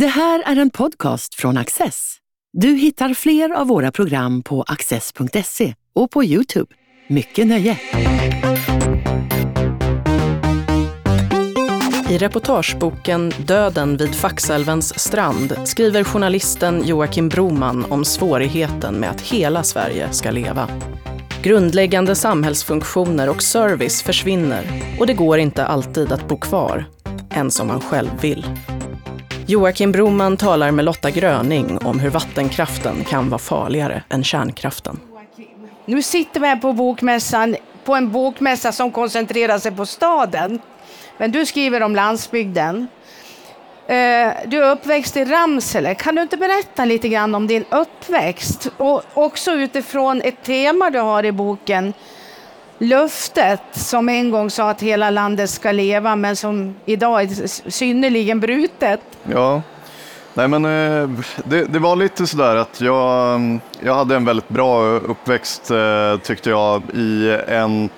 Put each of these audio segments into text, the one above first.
Det här är en podcast från Access. Du hittar fler av våra program på access.se och på Youtube. Mycket nöje! I reportageboken Döden vid Faxälvens strand skriver journalisten Joakim Broman om svårigheten med att hela Sverige ska leva. Grundläggande samhällsfunktioner och service försvinner och det går inte alltid att bo kvar, ens om man själv vill. Joakim Broman talar med Lotta Gröning om hur vattenkraften kan vara farligare än kärnkraften. Nu sitter vi här på bokmässan, på en bokmässa som koncentrerar sig på staden. Men du skriver om landsbygden. Eh, du är uppväxt i Ramsele. Kan du inte berätta lite grann om din uppväxt? Och också utifrån ett tema du har i boken, löftet som en gång sa att hela landet ska leva men som idag är synnerligen brutet. Ja, nej men eh, det, det var lite sådär att jag, jag hade en väldigt bra uppväxt eh, tyckte jag i en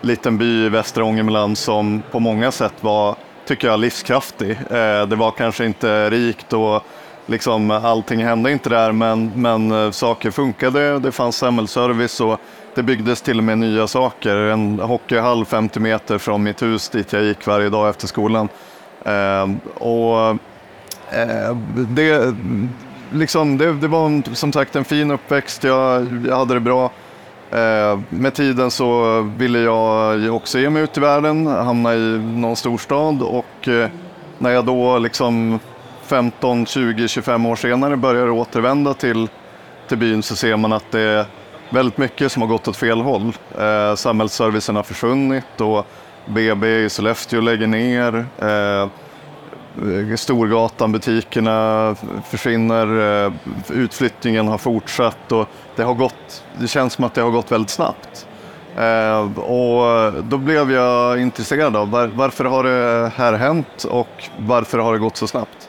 liten by i västra Ångermanland som på många sätt var, tycker jag, livskraftig. Eh, det var kanske inte rikt och liksom allting hände inte där men, men saker funkade, det fanns samhällsservice och det byggdes till och med nya saker. En hockeyhall 50 meter från mitt hus dit jag gick varje dag efter skolan. Eh, och eh, det, liksom, det, det, var som sagt en fin uppväxt, jag, jag hade det bra. Eh, med tiden så ville jag också ge mig ut i världen, hamna i någon storstad och eh, när jag då liksom 15, 20, 25 år senare börjar återvända till, till byn så ser man att det väldigt mycket som har gått åt fel håll. Eh, samhällsservicen har försvunnit och BB i Sollefteå lägger ner. Eh, Storgatan, butikerna försvinner, eh, utflyttningen har fortsatt och det, har gått, det känns som att det har gått väldigt snabbt. Eh, och då blev jag intresserad av var, varför har det här hänt och varför har det gått så snabbt?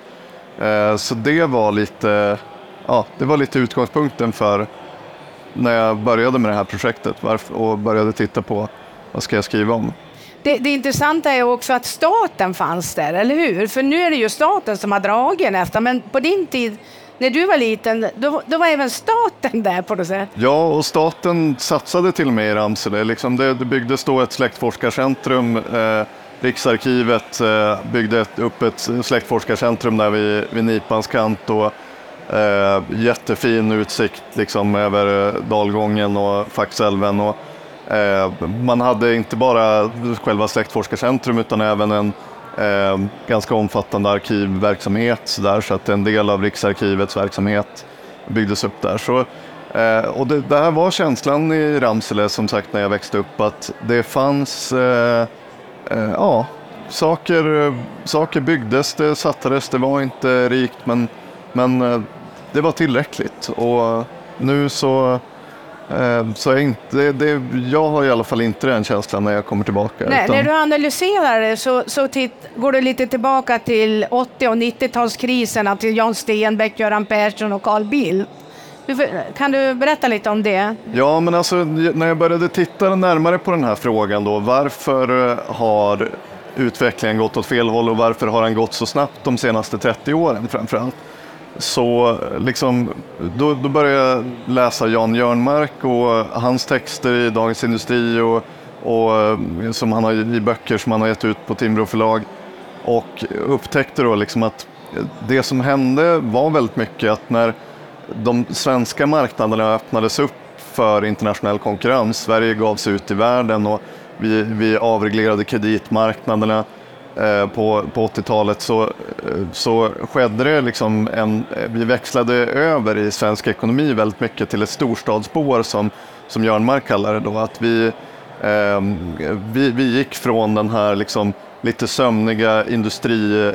Eh, så det var lite, ja, det var lite utgångspunkten för när jag började med det här projektet och började titta på vad ska jag skriva om. Det, det intressanta är också att staten fanns där, eller hur? För nu är det ju staten som har dragit nästan, men på din tid när du var liten, då, då, var även staten där på något sätt. Ja, och staten satsade till och med i Ramsele. Liksom det, det byggdes då ett släktforskarcentrum. Eh, Riksarkivet eh, byggde ett, upp ett släktforskarcentrum där vid, vid Nipans kant. Och, Eh, jättefin utsikt liksom över eh, dalgången och Faxälven. Och, eh, man hade inte bara själva släktforskarcentrum utan även en eh, ganska omfattande arkivverksamhet så, där, så att en del av Riksarkivets verksamhet byggdes upp där. Så, eh, och det, det, här var känslan i Ramsele som sagt när jag växte upp att det fanns eh, eh, ja, saker, eh, saker byggdes, det sattades, det var inte rikt men, men eh, det var tillräckligt. Och nu så eh, så är inte, det, jag har i alla fall inte den känslan när jag kommer tillbaka. Nej, utan... När du analyserar det så, så titt, går du lite tillbaka till 80 och 90-talskriserna, till Jan Stenbeck, Göran Persson och Carl Bildt. Kan du berätta lite om det? Ja, men alltså när jag började titta närmare på den här frågan då, varför har utvecklingen gått åt fel håll och varför har den gått så snabbt de senaste 30 åren framförallt? Så liksom, då, då började jag läsa Jan Jörnmark och hans texter i Dagens Industri och, och eh, som han har, i böcker som han har gett ut på Timbro förlag. Och upptäckte då liksom att det som hände var väldigt mycket att när de svenska marknaderna öppnades upp för internationell konkurrens, Sverige gav sig ut i världen och vi, vi avreglerade kreditmarknaderna Eh, på, på 80-talet så, eh, så skedde det liksom en, eh, vi växlade över i svensk ekonomi väldigt mycket till ett storstadsspår som, som Jörnmark kallar det då. Att vi, eh, vi, vi gick från den här liksom lite sömniga industri,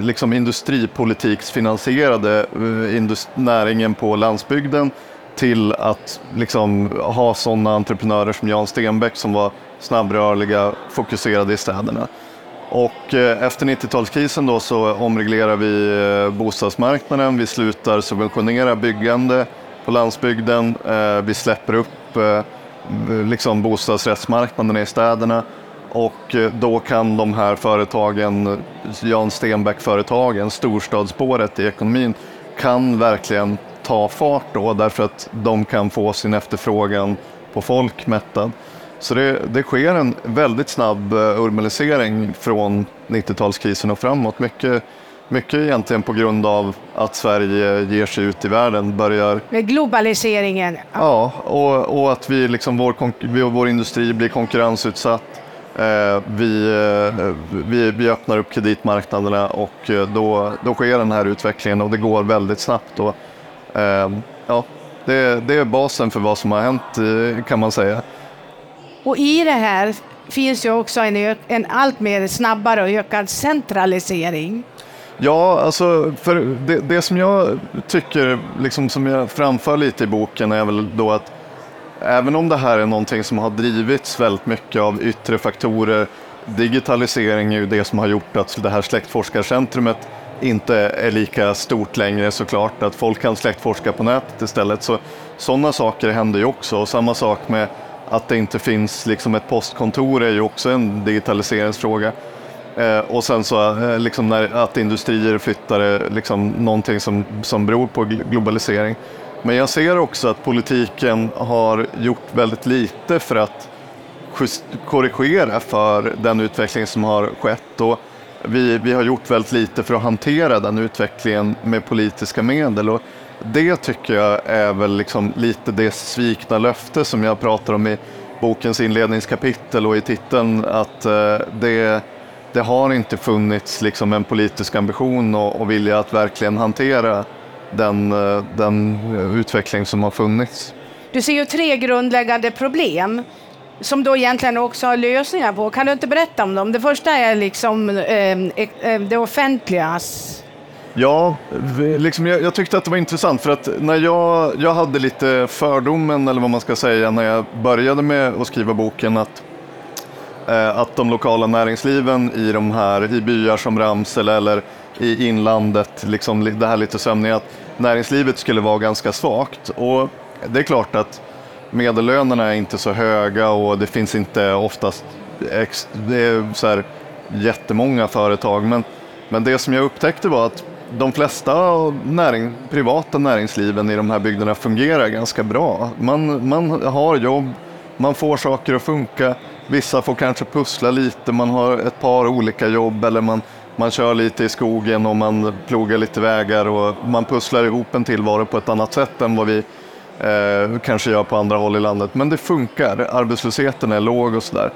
liksom industripolitiksfinansierade indust näringen på landsbygden till att liksom ha sådana entreprenörer som Jan Stenbeck som var snabbrörliga, fokuserade i städerna. Och eh, efter 90-talskrisen då så omreglerar vi eh, bostadsmarknaden, vi slutar subventionera byggande på landsbygden, eh, vi släpper upp liksom bostadsrättsmarknaden i städerna. Och då kan de här företagen, Jan Stenbeck-företagen, storstadsspåret i ekonomin, kan verkligen ta fart då därför att de kan få sin efterfrågan på folk mättad. Så det, det sker en väldigt snabb eh, urbanisering från 90-talskrisen och framåt. Mycket, mycket egentligen på grund av att Sverige ger sig ut i världen, börjar... Med globaliseringen? Ja, och, och att vi liksom vår, vår industri blir konkurrensutsatt. Eh, vi, eh, vi, vi öppnar upp kreditmarknaderna och då, då sker den här utvecklingen och det går väldigt snabbt. Och, ja, det, det är basen för vad som har hänt kan man säga. Och i det här finns ju också en, en allt mer snabbare och ökad centralisering. Ja, alltså för det, det som jag tycker, liksom som jag framför lite i boken är väl då att även om det här är någonting som har drivits väldigt mycket av yttre faktorer, digitalisering är ju det som har gjort att det här släktforskarcentrumet inte är lika stort längre såklart, att folk kan släktforska på nätet istället. Så, sådana saker händer ju också och samma sak med att det inte finns liksom ett postkontor är ju också en digitaliseringsfråga. Eh, och sen så eh, liksom när, att industrier flyttar är liksom någonting som, som beror på globalisering. Men jag ser också att politiken har gjort väldigt lite för att just korrigera för den utveckling som har skett. Och vi, vi har gjort väldigt lite för att hantera den utvecklingen med politiska medel. Och det tycker jag är väl liksom lite det svikna löfte som jag pratar om i bokens inledningskapitel och i titeln, att eh, det, det har inte funnits liksom en politisk ambition och, och vilja att verkligen hantera den, eh, den utveckling som har funnits. Du ser ju tre grundläggande problem som då egentligen också har lösningar på. Kan du inte berätta om dem? Det första är liksom eh, eh det offentligas Ja, liksom jag, jag, tyckte att det var intressant för att när jag, jag hade lite fördomen, eller vad man ska säga, när jag började med att skriva boken att, eh, att de lokala näringsliven i de här, i byar som Ramsele eller i inlandet, liksom det här lite sömniga, att näringslivet skulle vara ganska svagt. Och det är klart att medellönerna är inte så höga och det finns inte oftast, det är så här jättemånga företag, men, men det som jag upptäckte var att de flesta näring, privata näringsliven i de här bygderna fungerar ganska bra. Man, man har jobb, man får saker att funka. Vissa får kanske pussla lite, man har ett par olika jobb eller man, man kör lite i skogen och man plogar lite vägar och man pusslar ihop en tillvaro på ett annat sätt än vad vi eh, kanske gör på andra håll i landet. Men det funkar, arbetslösheten är låg och sådär.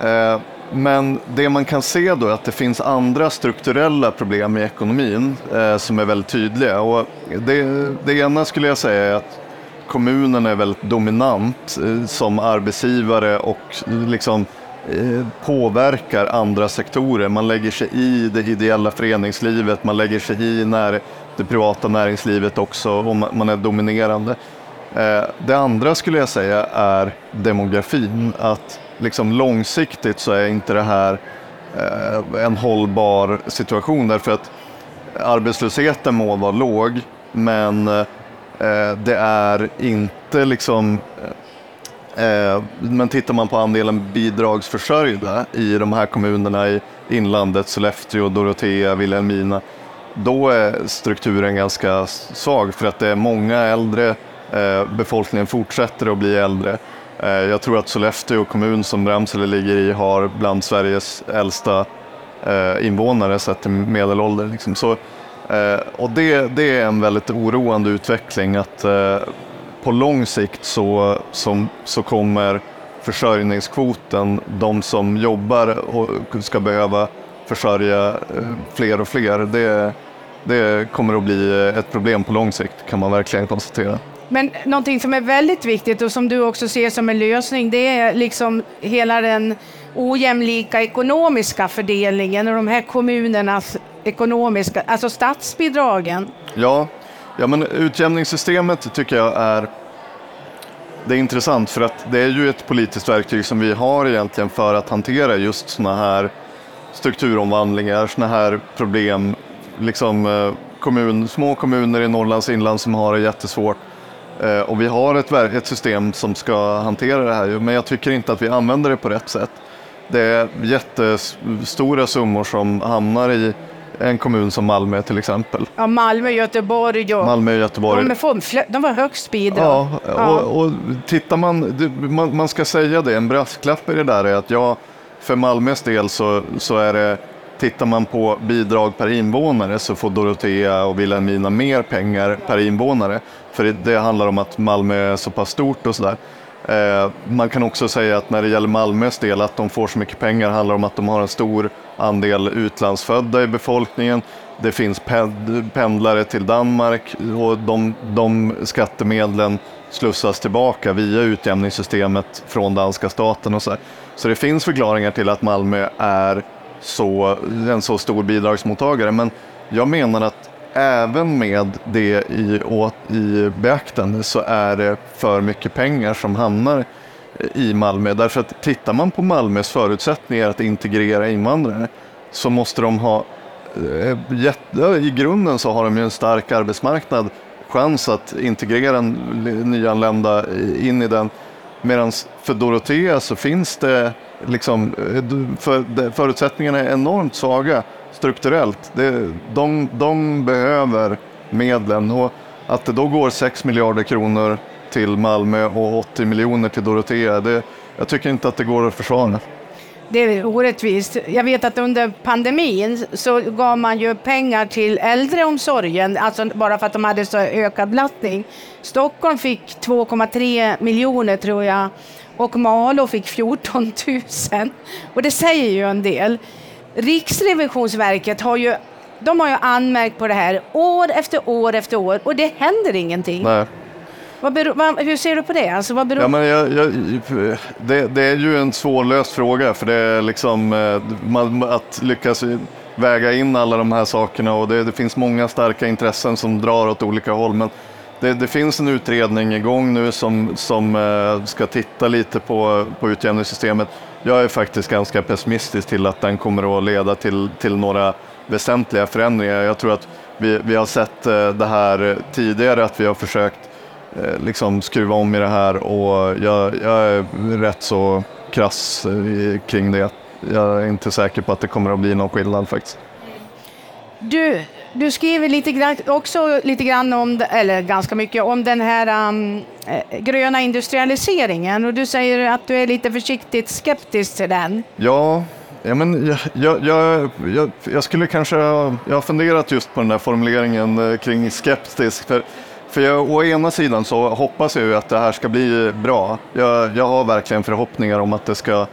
Eh, men det man kan se då är att det finns andra strukturella problem i ekonomin eh, som är väldigt tydliga. Och det, det ena skulle jag säga är att kommunen är väldigt dominant eh, som arbetsgivare och eh, liksom eh, påverkar andra sektorer. Man lägger sig i det ideella föreningslivet, man lägger sig i när det privata näringslivet också och man är dominerande. Eh, det andra skulle jag säga är demografin. Att liksom långsiktigt så är inte det här eh, en hållbar situation. Därför att arbetslösheten må vara låg men eh, det är inte liksom eh, men tittar man på andelen bidragsförsörjda i de här kommunerna i inlandet, Sollefteå, Dorotea, Vilhelmina, då är strukturen ganska svag. För att det är många äldre, befolkningen fortsätter att bli äldre. Eh, jag tror att Sollefteå kommun som Ramsele ligger i har bland Sveriges äldsta eh, invånare sett till medelålder. Liksom. Så, eh, och det, det, är en väldigt oroande utveckling att på lång sikt så, som, så kommer försörjningskvoten, de som jobbar och ska behöva försörja fler och fler, det, det kommer att bli ett problem på lång sikt kan man verkligen konstatera. Men någonting som är väldigt viktigt och som du också ser som en lösning, det är liksom hela den ojämlika ekonomiska fördelningen och de här kommunernas ekonomiska, alltså statsbidragen. Ja, ja men utjämningssystemet tycker jag är det är intressant för att det är ju ett politiskt verktyg som vi har egentligen för att hantera just sådana här strukturomvandlingar, sådana här problem. Liksom eh, kommun, små kommuner i Norrlands inland som har det jättesvårt och vi har ett, ett system som ska hantera det här, men jag tycker inte att vi använder det på rätt sätt. det är jättestora summor som hamnar i en kommun som Malmö till exempel. Ja, Malmö, Göteborg och... Malmö och Göteborg. De, de var högst bidrag. Ja, och, och tittar man, man, man ska säga det, en brasklapp i det där är att jag, för Malmös del så, så är det Tittar man på bidrag per invånare så får Dorotea och Vilhelmina mer pengar per invånare. För det, handlar om att Malmö är så pass stort och sådär. Eh, man kan också säga att när det gäller Malmös del, att de får så mycket pengar handlar om att de har en stor andel utlandsfödda i befolkningen. Det finns pendlare till Danmark och de, de skattemedlen slussas tillbaka via utjämningssystemet från danska staten och så. Här. Så det finns förklaringar till att Malmö är så, en så stor bidragsmottagare. Men jag menar att även med det i, i beaktande så är det för mycket pengar som hamnar i Malmö. Därför att tittar man på Malmös förutsättningar att integrera invandrare så måste de ha, eh, i grunden så har de ju en stark arbetsmarknad, chans att integrera nyanlända in i den. Medan för Dorotea så finns det liksom, eh, för, förutsättningarna är enormt svaga strukturellt. Det, de, de behöver medlen och att det då går 6 miljarder kronor till Malmö och 80 miljoner till Dorotea, det, jag tycker inte att det går att försvara. Det är orättvist. Jag vet att under pandemin så gav man ju pengar till äldreomsorgen, alltså bara för att de hade så ökad belastning. Stockholm fick 2,3 miljoner tror jag och Malå fick 14 000. Och det säger ju en del. Riksrevisionsverket har ju, de har ju anmärkt på det här år efter år efter år och det händer ingenting. Nej. Vad beror, vad, hur ser du på det? Alltså, vad beror... ja, men jag, jag, det, det, är ju en svårlöst fråga för det är liksom eh, man, att lyckas väga in alla de här sakerna och det, det, finns många starka intressen som drar åt olika håll. Men det, det, finns en utredning igång nu som, som eh, ska titta lite på, på utjämningssystemet. Jag är faktiskt ganska pessimistisk till att den kommer att leda till, till några väsentliga förändringar. Jag tror att vi, vi har sett eh, det här tidigare, att vi har försökt eh, liksom skruva om i det här och jag, jag är rätt så krass kring det. Jag är inte säker på att det kommer att bli någon skillnad faktiskt. Du, du skriver lite grann, också lite grann om, eller ganska mycket, om den här um, eh, gröna industrialiseringen och du säger att du är lite försiktigt skeptisk till den. Ja, ja men jag, jag, jag, jag skulle kanske, jag har funderat just på den där formuleringen eh, kring skeptisk. För, för jag, å ena sidan så hoppas jag ju att det här ska bli bra. Jag, jag har verkligen förhoppningar om att det ska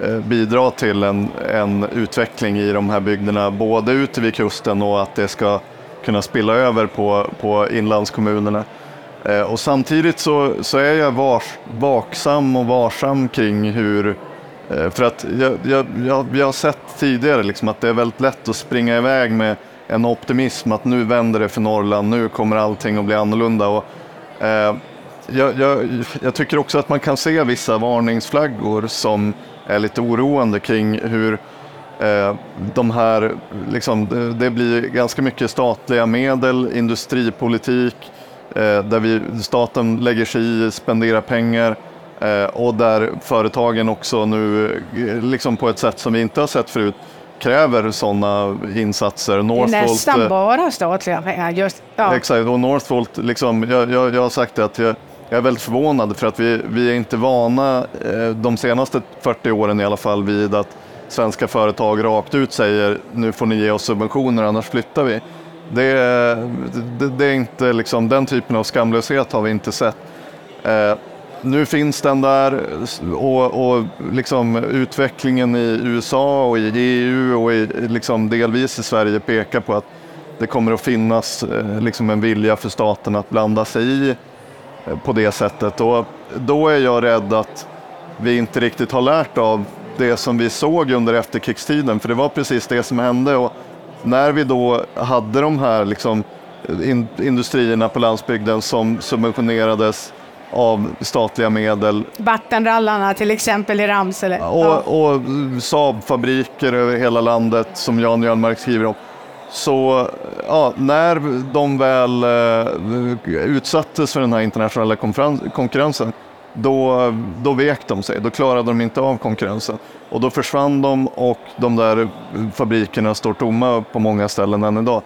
Eh, bidra till en, en utveckling i de här bygderna, både ute vid kusten och att det ska kunna spilla över på, på inlandskommunerna. Eh, och samtidigt så, så är jag vars, vaksam och varsam kring hur eh, för att jag, jag, jag, jag har sett tidigare liksom att det är väldigt lätt att springa iväg med en optimism att nu vänder det för Norrland, nu kommer allting att bli annorlunda. Och, eh, jag, jag, jag, tycker också att man kan se vissa varningsflaggor som är lite oroande kring hur eh, de här, liksom, det, blir ganska mycket statliga medel, industripolitik, eh, där vi, staten lägger sig i, spenderar pengar eh, och där företagen också nu, liksom på ett sätt som vi inte har sett förut, kräver sådana insatser. Northvolt, det är nästan bara statliga pengar. Just, ja. Exakt, och Northvolt, liksom, jag, jag, jag har sagt det att jag, jag är väldigt förvånad för att vi, vi är inte vana eh, de senaste 40 åren i alla fall vid att svenska företag rakt ut säger nu får ni ge oss subventioner annars flyttar vi. Det, det, det är inte liksom, den typen av skamlöshet har vi inte sett. Eh, nu finns den där och, och liksom utvecklingen i USA och i EU och i, liksom delvis i Sverige pekar på att det kommer att finnas eh, liksom en vilja för staten att blanda sig i på det sättet. Och då är jag rädd att vi inte riktigt har lärt av det som vi såg under efterkrigstiden, för det var precis det som hände. Och när vi då hade de här liksom, in, industrierna på landsbygden som subventionerades av statliga medel. Vattenrallarna till exempel i Ramsele. Och, ja. och Saabfabriker över hela landet som Jan Jönmark skriver om. Så ja, när de väl eh, utsattes för den här internationella konkurrensen, då, då vek de sig. Då klarade de inte av konkurrensen. Och då försvann de och de där fabrikerna står tomma på många ställen än idag.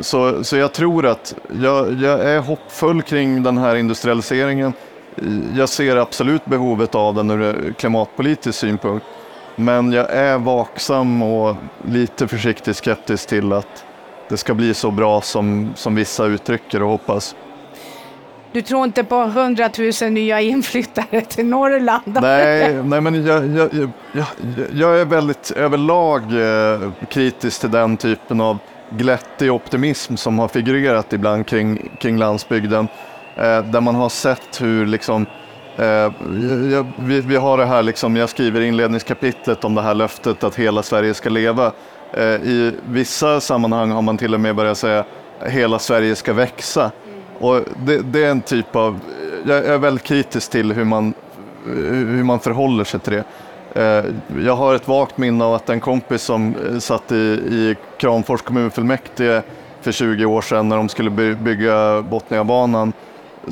Så, så jag tror att jag, jag är hoppfull kring den här industrialiseringen. Jag ser absolut behovet av den ur klimatpolitisk synpunkt. Men jag är vaksam och lite försiktigt skeptisk till att det ska bli så bra som, som vissa uttrycker och hoppas. Du tror inte på 100 000 nya inflyttare till Norrland? Nej, nej men jag, jag, jag, jag är väldigt överlag eh, kritisk till den typen av glättig optimism som har figurerat ibland kring, kring landsbygden. Eh, där man har sett hur liksom, Eh, vi, vi, har det här, liksom, jag skriver inledningskapitlet om det här löftet att hela Sverige ska leva. Eh, I vissa sammanhang har man till och med börjat säga hela Sverige ska växa. Och det, det, är en typ av, jag är väldigt kritisk till hur man, hur man förhåller sig till det. Eh, jag har ett vagt minne av att en kompis som eh, satt i, i Kramfors kommunfullmäktige för 20 år sedan när de skulle bygga Botniabanan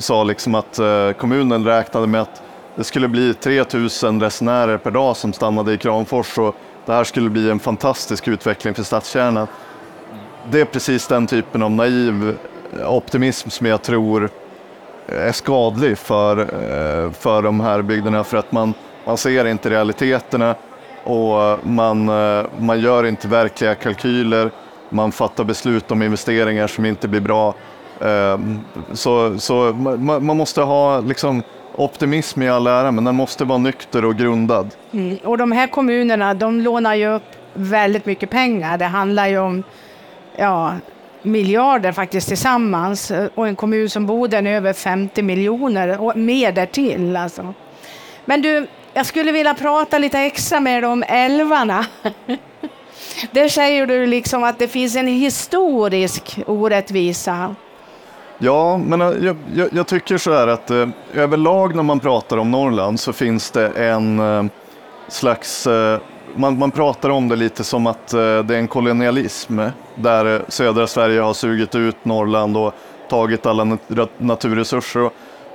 sa liksom att eh, kommunen räknade med att det skulle bli 3000 resenärer per dag som stannade i Kramfors och det här skulle bli en fantastisk utveckling för stadskärnan. Det är precis den typen av naiv eh, optimism som jag tror är skadlig för, eh, för de här bygderna för att man man ser inte realiteterna och man, man gör inte verkliga kalkyler. Man fattar beslut om investeringar som inte blir bra. Ehm, så, så man, man måste ha liksom optimism i all ära, men den måste vara nykter och grundad. Mm. Och de här kommunerna, de lånar ju upp väldigt mycket pengar. Det handlar ju om ja, miljarder faktiskt tillsammans. Eh, och en kommun som Boden över 50 miljoner och mer därtill. Alltså. Men du, jag skulle vilja prata lite extra med dig om älvarna. Där säger du liksom att det finns en historisk orättvisa. Ja, men eh, jag, jag, jag tycker så här att eh, överlag när man pratar om Norrland så finns det en eh, slags eh, man, man, pratar om det lite som att eh, det är en kolonialism där eh, södra Sverige har sugit ut Norrland och tagit alla nat naturresurser. Och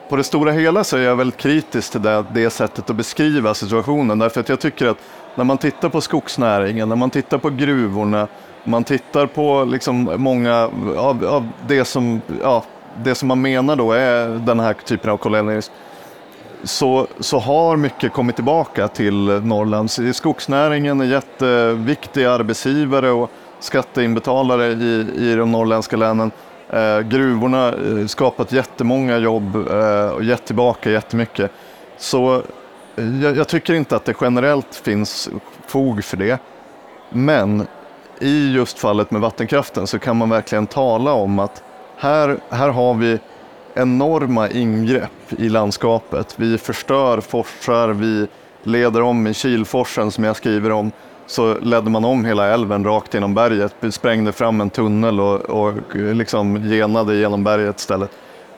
på det stora hela så är jag väldigt kritisk till det, det sättet att beskriva situationen. Därför att jag tycker att när man tittar på skogsnäringen, när man tittar på gruvorna, man tittar på liksom många av, av det, som, ja, det som man menar då är den här typen av kolonialism så, så har mycket kommit tillbaka till Norrland. Skogsnäringen är jätteviktig arbetsgivare och skatteinbetalare i, i de norrländska länen. Eh, gruvorna eh, skapat jättemånga jobb eh, och gett tillbaka jättemycket. Så eh, jag, jag, tycker inte att det generellt finns fog för det. Men i just fallet med vattenkraften så kan man verkligen tala om att här, här har vi enorma ingrepp i landskapet. Vi förstör forsar, vi leder om i Kilforsen som jag skriver om så ledde man om hela älven rakt genom berget, sprängde fram en tunnel och, och liksom genade genom berget istället.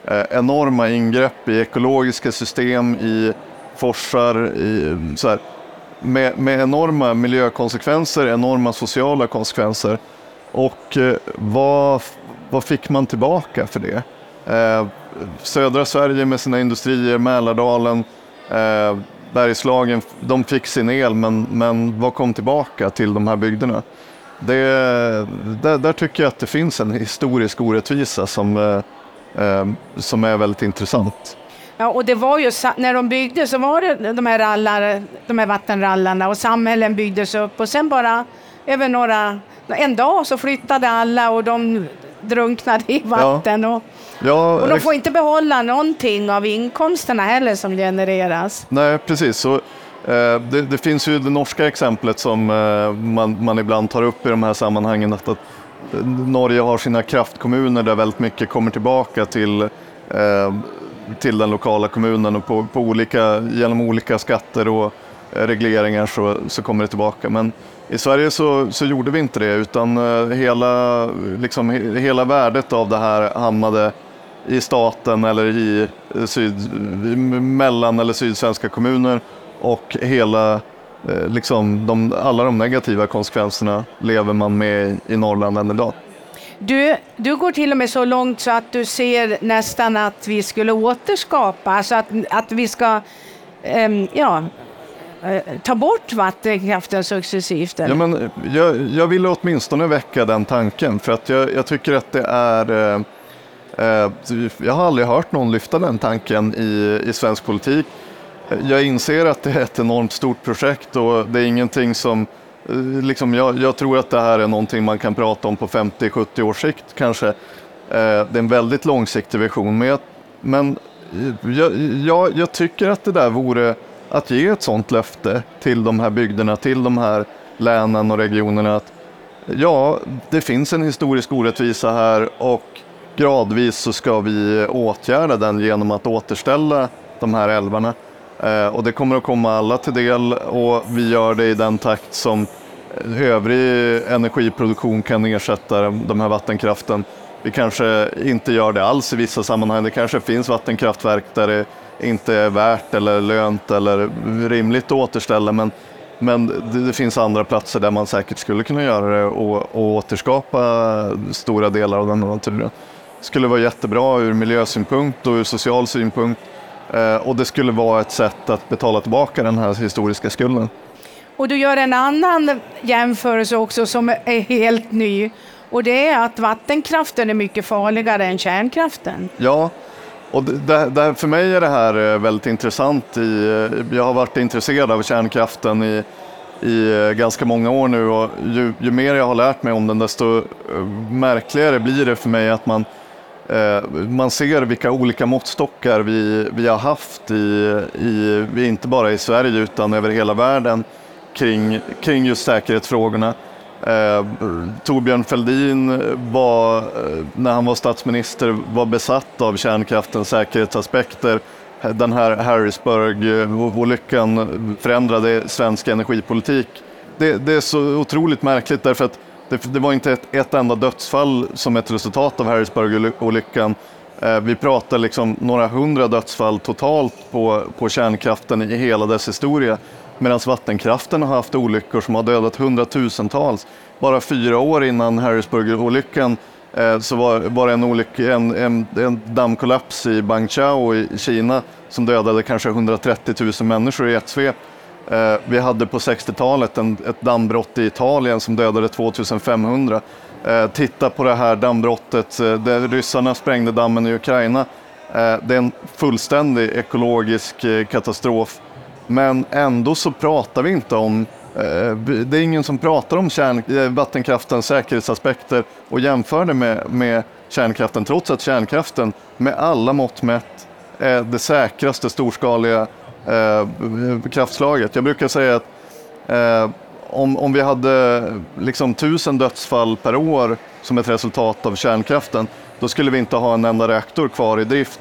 Eh, enorma ingrepp i ekologiska system, i forsar, i, så här, med, med, enorma miljökonsekvenser, enorma sociala konsekvenser. Och eh, vad, vad fick man tillbaka för det? Eh, södra Sverige med sina industrier, Mälardalen, eh, Bergslagen, de fick sin el, men, men vad kom tillbaka till de här bygderna? Det, där, där tycker jag att det finns en historisk orättvisa som, eh, eh, som är väldigt intressant. Ja, och det var ju när de byggde så var det de här, rallar, de här vattenrallarna och samhällen byggdes upp och sen bara över några, en dag så flyttade alla och de drunknade i vatten. Ja. Och, ja, och de får inte behålla någonting av inkomsterna heller som genereras. Nej, precis. Så, eh, det, det, finns ju det norska exemplet som eh, man, man ibland tar upp i de här sammanhangen. Att, att Norge har sina kraftkommuner där väldigt mycket kommer tillbaka till, eh, till den lokala kommunen och på, på olika, genom olika skatter och eh, regleringar så, så kommer det tillbaka. Men i Sverige så, så gjorde vi inte det utan eh, hela, liksom, hela värdet av det här hamnade i staten eller i eh, syd, i mellan eller sydsvenska kommuner och hela, eh, liksom, de, alla de negativa konsekvenserna lever man med i Norrland än idag. Du, du går till och med så långt så att du ser nästan att vi skulle återskapa, alltså att, att vi ska um, ja, Eh, ta bort vattenkraften successivt. Eller? Ja, men jag, jag vill åtminstone väcka den tanken för att jag, jag tycker att det är eh, eh, jag har aldrig hört någon lyfta den tanken i, i svensk politik. Jag inser att det är ett enormt stort projekt och det är ingenting som Eh, liksom, jag, jag, tror att det här är någonting man kan prata om på 50-70 års sikt kanske. Eh, det är en väldigt långsiktig vision. Men, jag, men jag, jag, jag, tycker att det där vore att ge ett sådant löfte till de här bygderna, till de här länen och regionerna. att Ja, det finns en historisk orättvisa här och gradvis så ska vi åtgärda den genom att återställa de här älvarna. Eh, och det kommer att komma alla till del och vi gör det i den takt som övrig energiproduktion kan ersätta de här vattenkraften. Vi kanske inte gör det alls i vissa sammanhang. Det kanske finns vattenkraftverk där det inte är värt eller lönt eller rimligt att återställa. Men, men det, det finns andra platser där man säkert skulle kunna göra det och, och återskapa stora delar av den naturen. Det skulle vara jättebra ur miljösynpunkt och ur social synpunkt. Eh, och det skulle vara ett sätt att betala tillbaka den här historiska skulden. Och du gör en annan jämförelse också som är helt ny. Och det är att vattenkraften är mycket farligare än kärnkraften. Ja, och det, det, för mig är det här eh, väldigt intressant. I, eh, jag har varit intresserad av kärnkraften i, i eh, ganska många år nu och ju, ju, mer jag har lärt mig om den desto märkligare blir det för mig att man Eh, man ser vilka olika måttstockar vi, vi har haft, i, i, inte bara i Sverige utan över hela världen kring, kring just säkerhetsfrågorna. Eh, Torbjörn Fälldin var, eh, när han var statsminister, var besatt av kärnkraftens säkerhetsaspekter. Den här Harrisburg-olyckan förändrade svensk energipolitik. Det, det är så otroligt märkligt därför att det, det var inte ett, ett enda dödsfall som ett resultat av Harrisburg-olyckan. Eh, vi pratar liksom några hundra dödsfall totalt på, på kärnkraften i hela dess historia. Medan vattenkraften har haft olyckor som har dödat hundratusentals. Bara fyra år innan Harrisburg-olyckan eh, så var, var det en, olycka, en, en, en dammkollaps i Bangchao i Kina som dödade kanske 130 000 människor i ett svep. Eh, vi hade på 60-talet ett dammbrott i Italien som dödade 2500. Eh, titta på det här dammbrottet eh, där ryssarna sprängde dammen i Ukraina. Eh, det är en fullständig ekologisk eh, katastrof. Men ändå så pratar vi inte om eh, det är ingen som pratar om kärn, eh, vattenkraftens säkerhetsaspekter och jämför det med, med kärnkraften, trots att kärnkraften med alla mått mätt är det säkraste storskaliga eh, kraftslaget. Jag brukar säga att eh, om, om vi hade liksom tusen dödsfall per år som ett resultat av kärnkraften, då skulle vi inte ha en enda reaktor kvar i drift.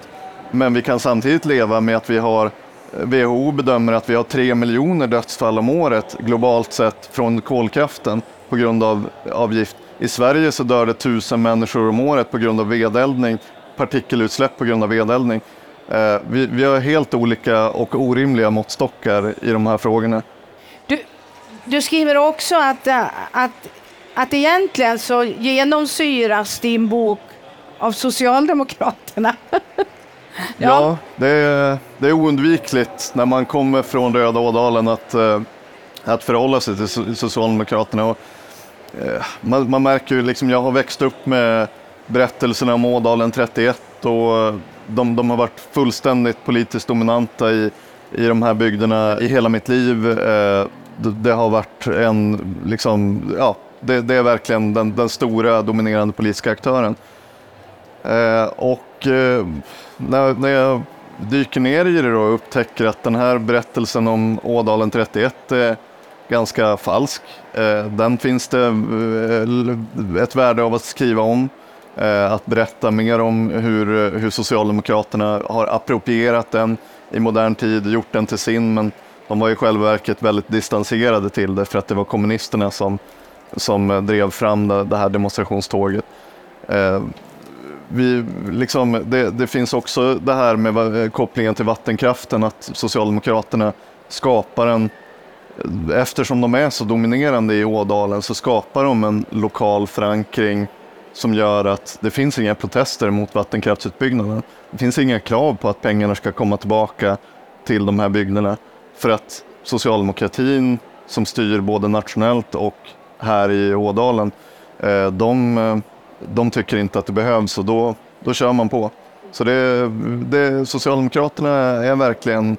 Men vi kan samtidigt leva med att vi har WHO bedömer att vi har tre miljoner dödsfall om året globalt sett från kolkraften på grund av, avgift. I Sverige så dör det tusen människor om året på grund av vedeldning, partikelutsläpp på grund av vedeldning. Eh, vi, vi har helt olika och orimliga måttstockar i de här frågorna. Du, du skriver också att, eh, att, att egentligen så genomsyras din bok av Socialdemokraterna. ja, ja det, är, det är oundvikligt när man kommer från Röda Ådalen att, eh, att förhålla sig till Socialdemokraterna. Och, eh, man, man märker ju, liksom, jag har växt upp med berättelserna om Ådalen 31 och eh, de, de har varit fullständigt politiskt dominanta i, i de här bygderna i hela mitt liv. Eh, det, det, har varit en, liksom, ja, det, det är verkligen den, den, stora dominerande politiska aktören. Eh, och eh, när, när jag dyker ner i det och upptäcker att den här berättelsen om Ådalen 31 är ganska falsk. Eh, den finns det ett värde av att skriva om. Att berätta mer om hur, hur Socialdemokraterna har approprierat den i modern tid, gjort den till sin, men de var i själva verket väldigt distanserade till det för att det var kommunisterna som, som drev fram det, det här demonstrationståget. Vi, liksom, det, det, finns också det här med eh, kopplingen till vattenkraften, att Socialdemokraterna skapar en, eftersom de är så dominerande i Ådalen så skapar de en lokal förankring som gör att det finns inga protester mot vattenkraftsutbyggnaden. Det finns inga krav på att pengarna ska komma tillbaka till de här bygderna. för att socialdemokratin som styr både nationellt och här i Ådalen, eh, de, eh, de tycker inte att det behövs och då, då kör man på. Så det, det, Socialdemokraterna är verkligen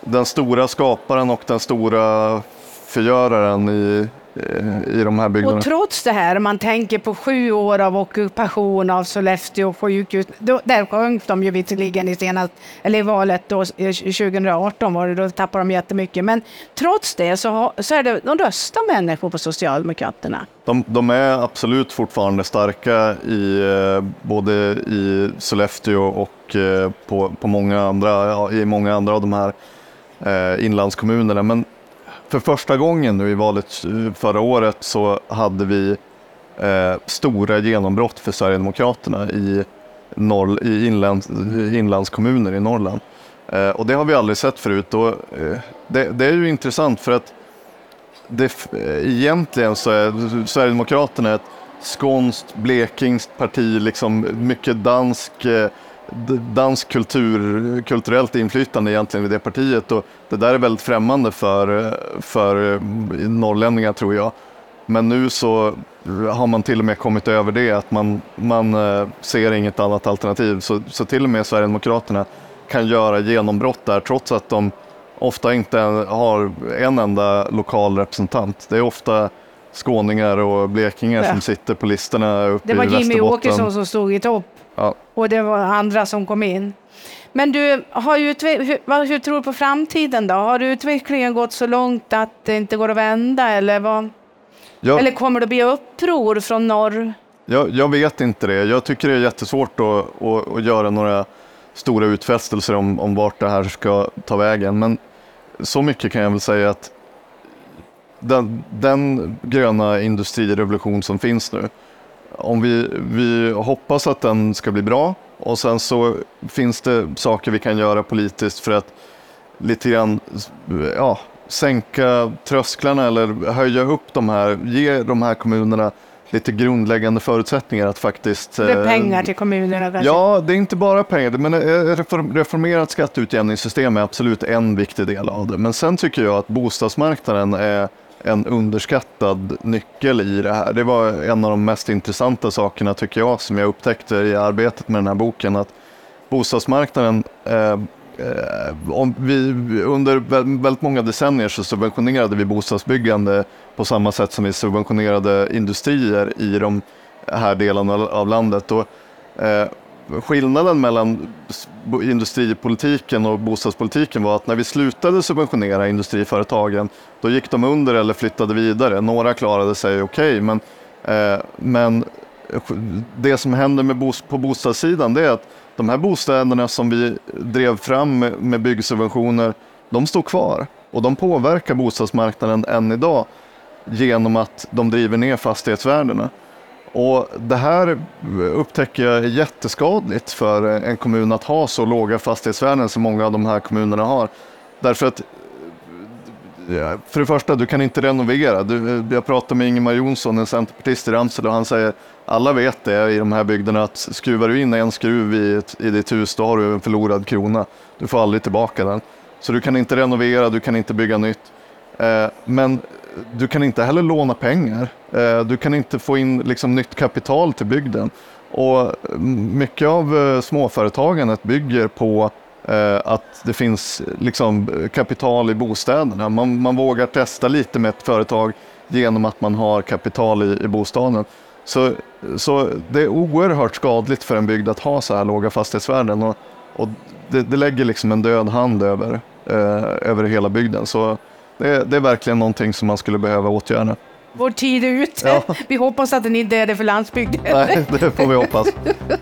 den stora skaparen och den stora förgöraren i, i de här bygderna. Och trots det här, man tänker på sju år av ockupation av Sollefteå sjukhus, då, där sjönk de ju visserligen i, senast, eller i valet då, 2018 var det, då tappade de jättemycket. Men trots det så, så är det, de röstar människor på Socialdemokraterna. De, de är absolut fortfarande starka i eh, både i Sollefteå och eh, på, på många andra, i många andra av de här eh, inlandskommunerna. Men för första gången nu i valet eh, förra året så hade vi eh, stora genombrott för Sverigedemokraterna i, norr, i inlands, inlandskommuner i Norrland. Eh, och det har vi aldrig sett förut. Och, eh, det, det, är ju intressant för att det, eh, egentligen så är Sverigedemokraterna ett skånskt, blekingskt parti, liksom mycket dansk eh, dansk kultur, kulturellt inflytande egentligen i det partiet och det där är väldigt främmande för, för norrlänningar tror jag. Men nu så har man till och med kommit över det, att man, man eh, ser inget annat alternativ. Så, så till och med Sverigedemokraterna kan göra genombrott där trots att de ofta inte har en enda lokal representant. Det är ofta skåningar och blekingar ja. som sitter på listorna uppe i Västerbotten. Det var Jimmy Åkesson som stod i topp Ja. Och det var andra som kom in. Men du, har hur, hur tror du på framtiden då? Har utvecklingen gått så långt att det inte går att vända eller vad? Ja. Eller kommer det bli uppror från norr? Jag, jag vet inte det. Jag tycker det är jättesvårt att, att, att göra några stora utfästelser om, om vart det här ska ta vägen. Men så mycket kan jag väl säga att den, den gröna industrirevolution som finns nu, om vi, vi hoppas att den ska bli bra och sen så finns det saker vi kan göra politiskt för att lite grann ja, sänka trösklarna eller höja upp de här, ge de här kommunerna lite grundläggande förutsättningar att faktiskt... Det är eh, pengar till kommunerna kanske? Ja, det är inte bara pengar, men ett reformerat skatteutjämningssystem är absolut en viktig del av det. Men sen tycker jag att bostadsmarknaden är en underskattad nyckel i det här. Det var en av de mest intressanta sakerna tycker jag som jag upptäckte i arbetet med den här boken. Att bostadsmarknaden eh, eh om vi, under väldigt många decennier så subventionerade vi bostadsbyggande på samma sätt som vi subventionerade industrier i de här delarna av landet. Och, eh, skillnaden mellan industripolitiken och bostadspolitiken var att när vi slutade subventionera industriföretagen, då gick de under eller flyttade vidare. Några klarade sig okej, okay, men, eh, men det som händer med bos på bostadssidan det är att de här bostäderna som vi drev fram med, med byggsubventioner, de står kvar och de påverkar bostadsmarknaden än idag genom att de driver ner fastighetsvärdena. Och det här upptäcker jag är jätteskadligt för en kommun att ha så låga fastighetsvärden som många av de här kommunerna har. Därför att för det första, du kan inte renovera. Du, jag pratade med Ingemar Jonsson, en centerpartist i Ramsele, och han säger alla vet det i de här bygderna att skruvar du in en skruv i, ett, i ditt hus, då har du en förlorad krona. Du får aldrig tillbaka den. Så du kan inte renovera, du kan inte bygga nytt. Eh, men du kan inte heller låna pengar. Eh, du kan inte få in liksom, nytt kapital till bygden. Och mm, mycket av eh, småföretagandet bygger på eh, att det finns liksom, kapital i bostäderna. Man, man vågar testa lite med ett företag genom att man har kapital i, i bostaden. Så, så det är oerhört skadligt för en bygd att ha så här låga fastighetsvärden. Och, och det, det lägger liksom en död hand över, eh, över hela bygden. Så det, det, är verkligen någonting som man skulle behöva åtgärda. Vår tid är ute. Ja. Vi hoppas att den inte är det för landsbygden. Nej, det får vi hoppas.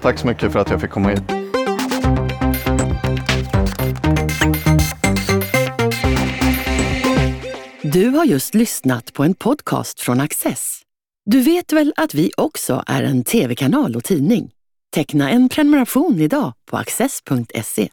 Tack så mycket för att jag fick komma hit. Du har just lyssnat på en podcast från Access. Du vet väl att vi också är en tv-kanal och tidning? Teckna en prenumeration idag på access.se.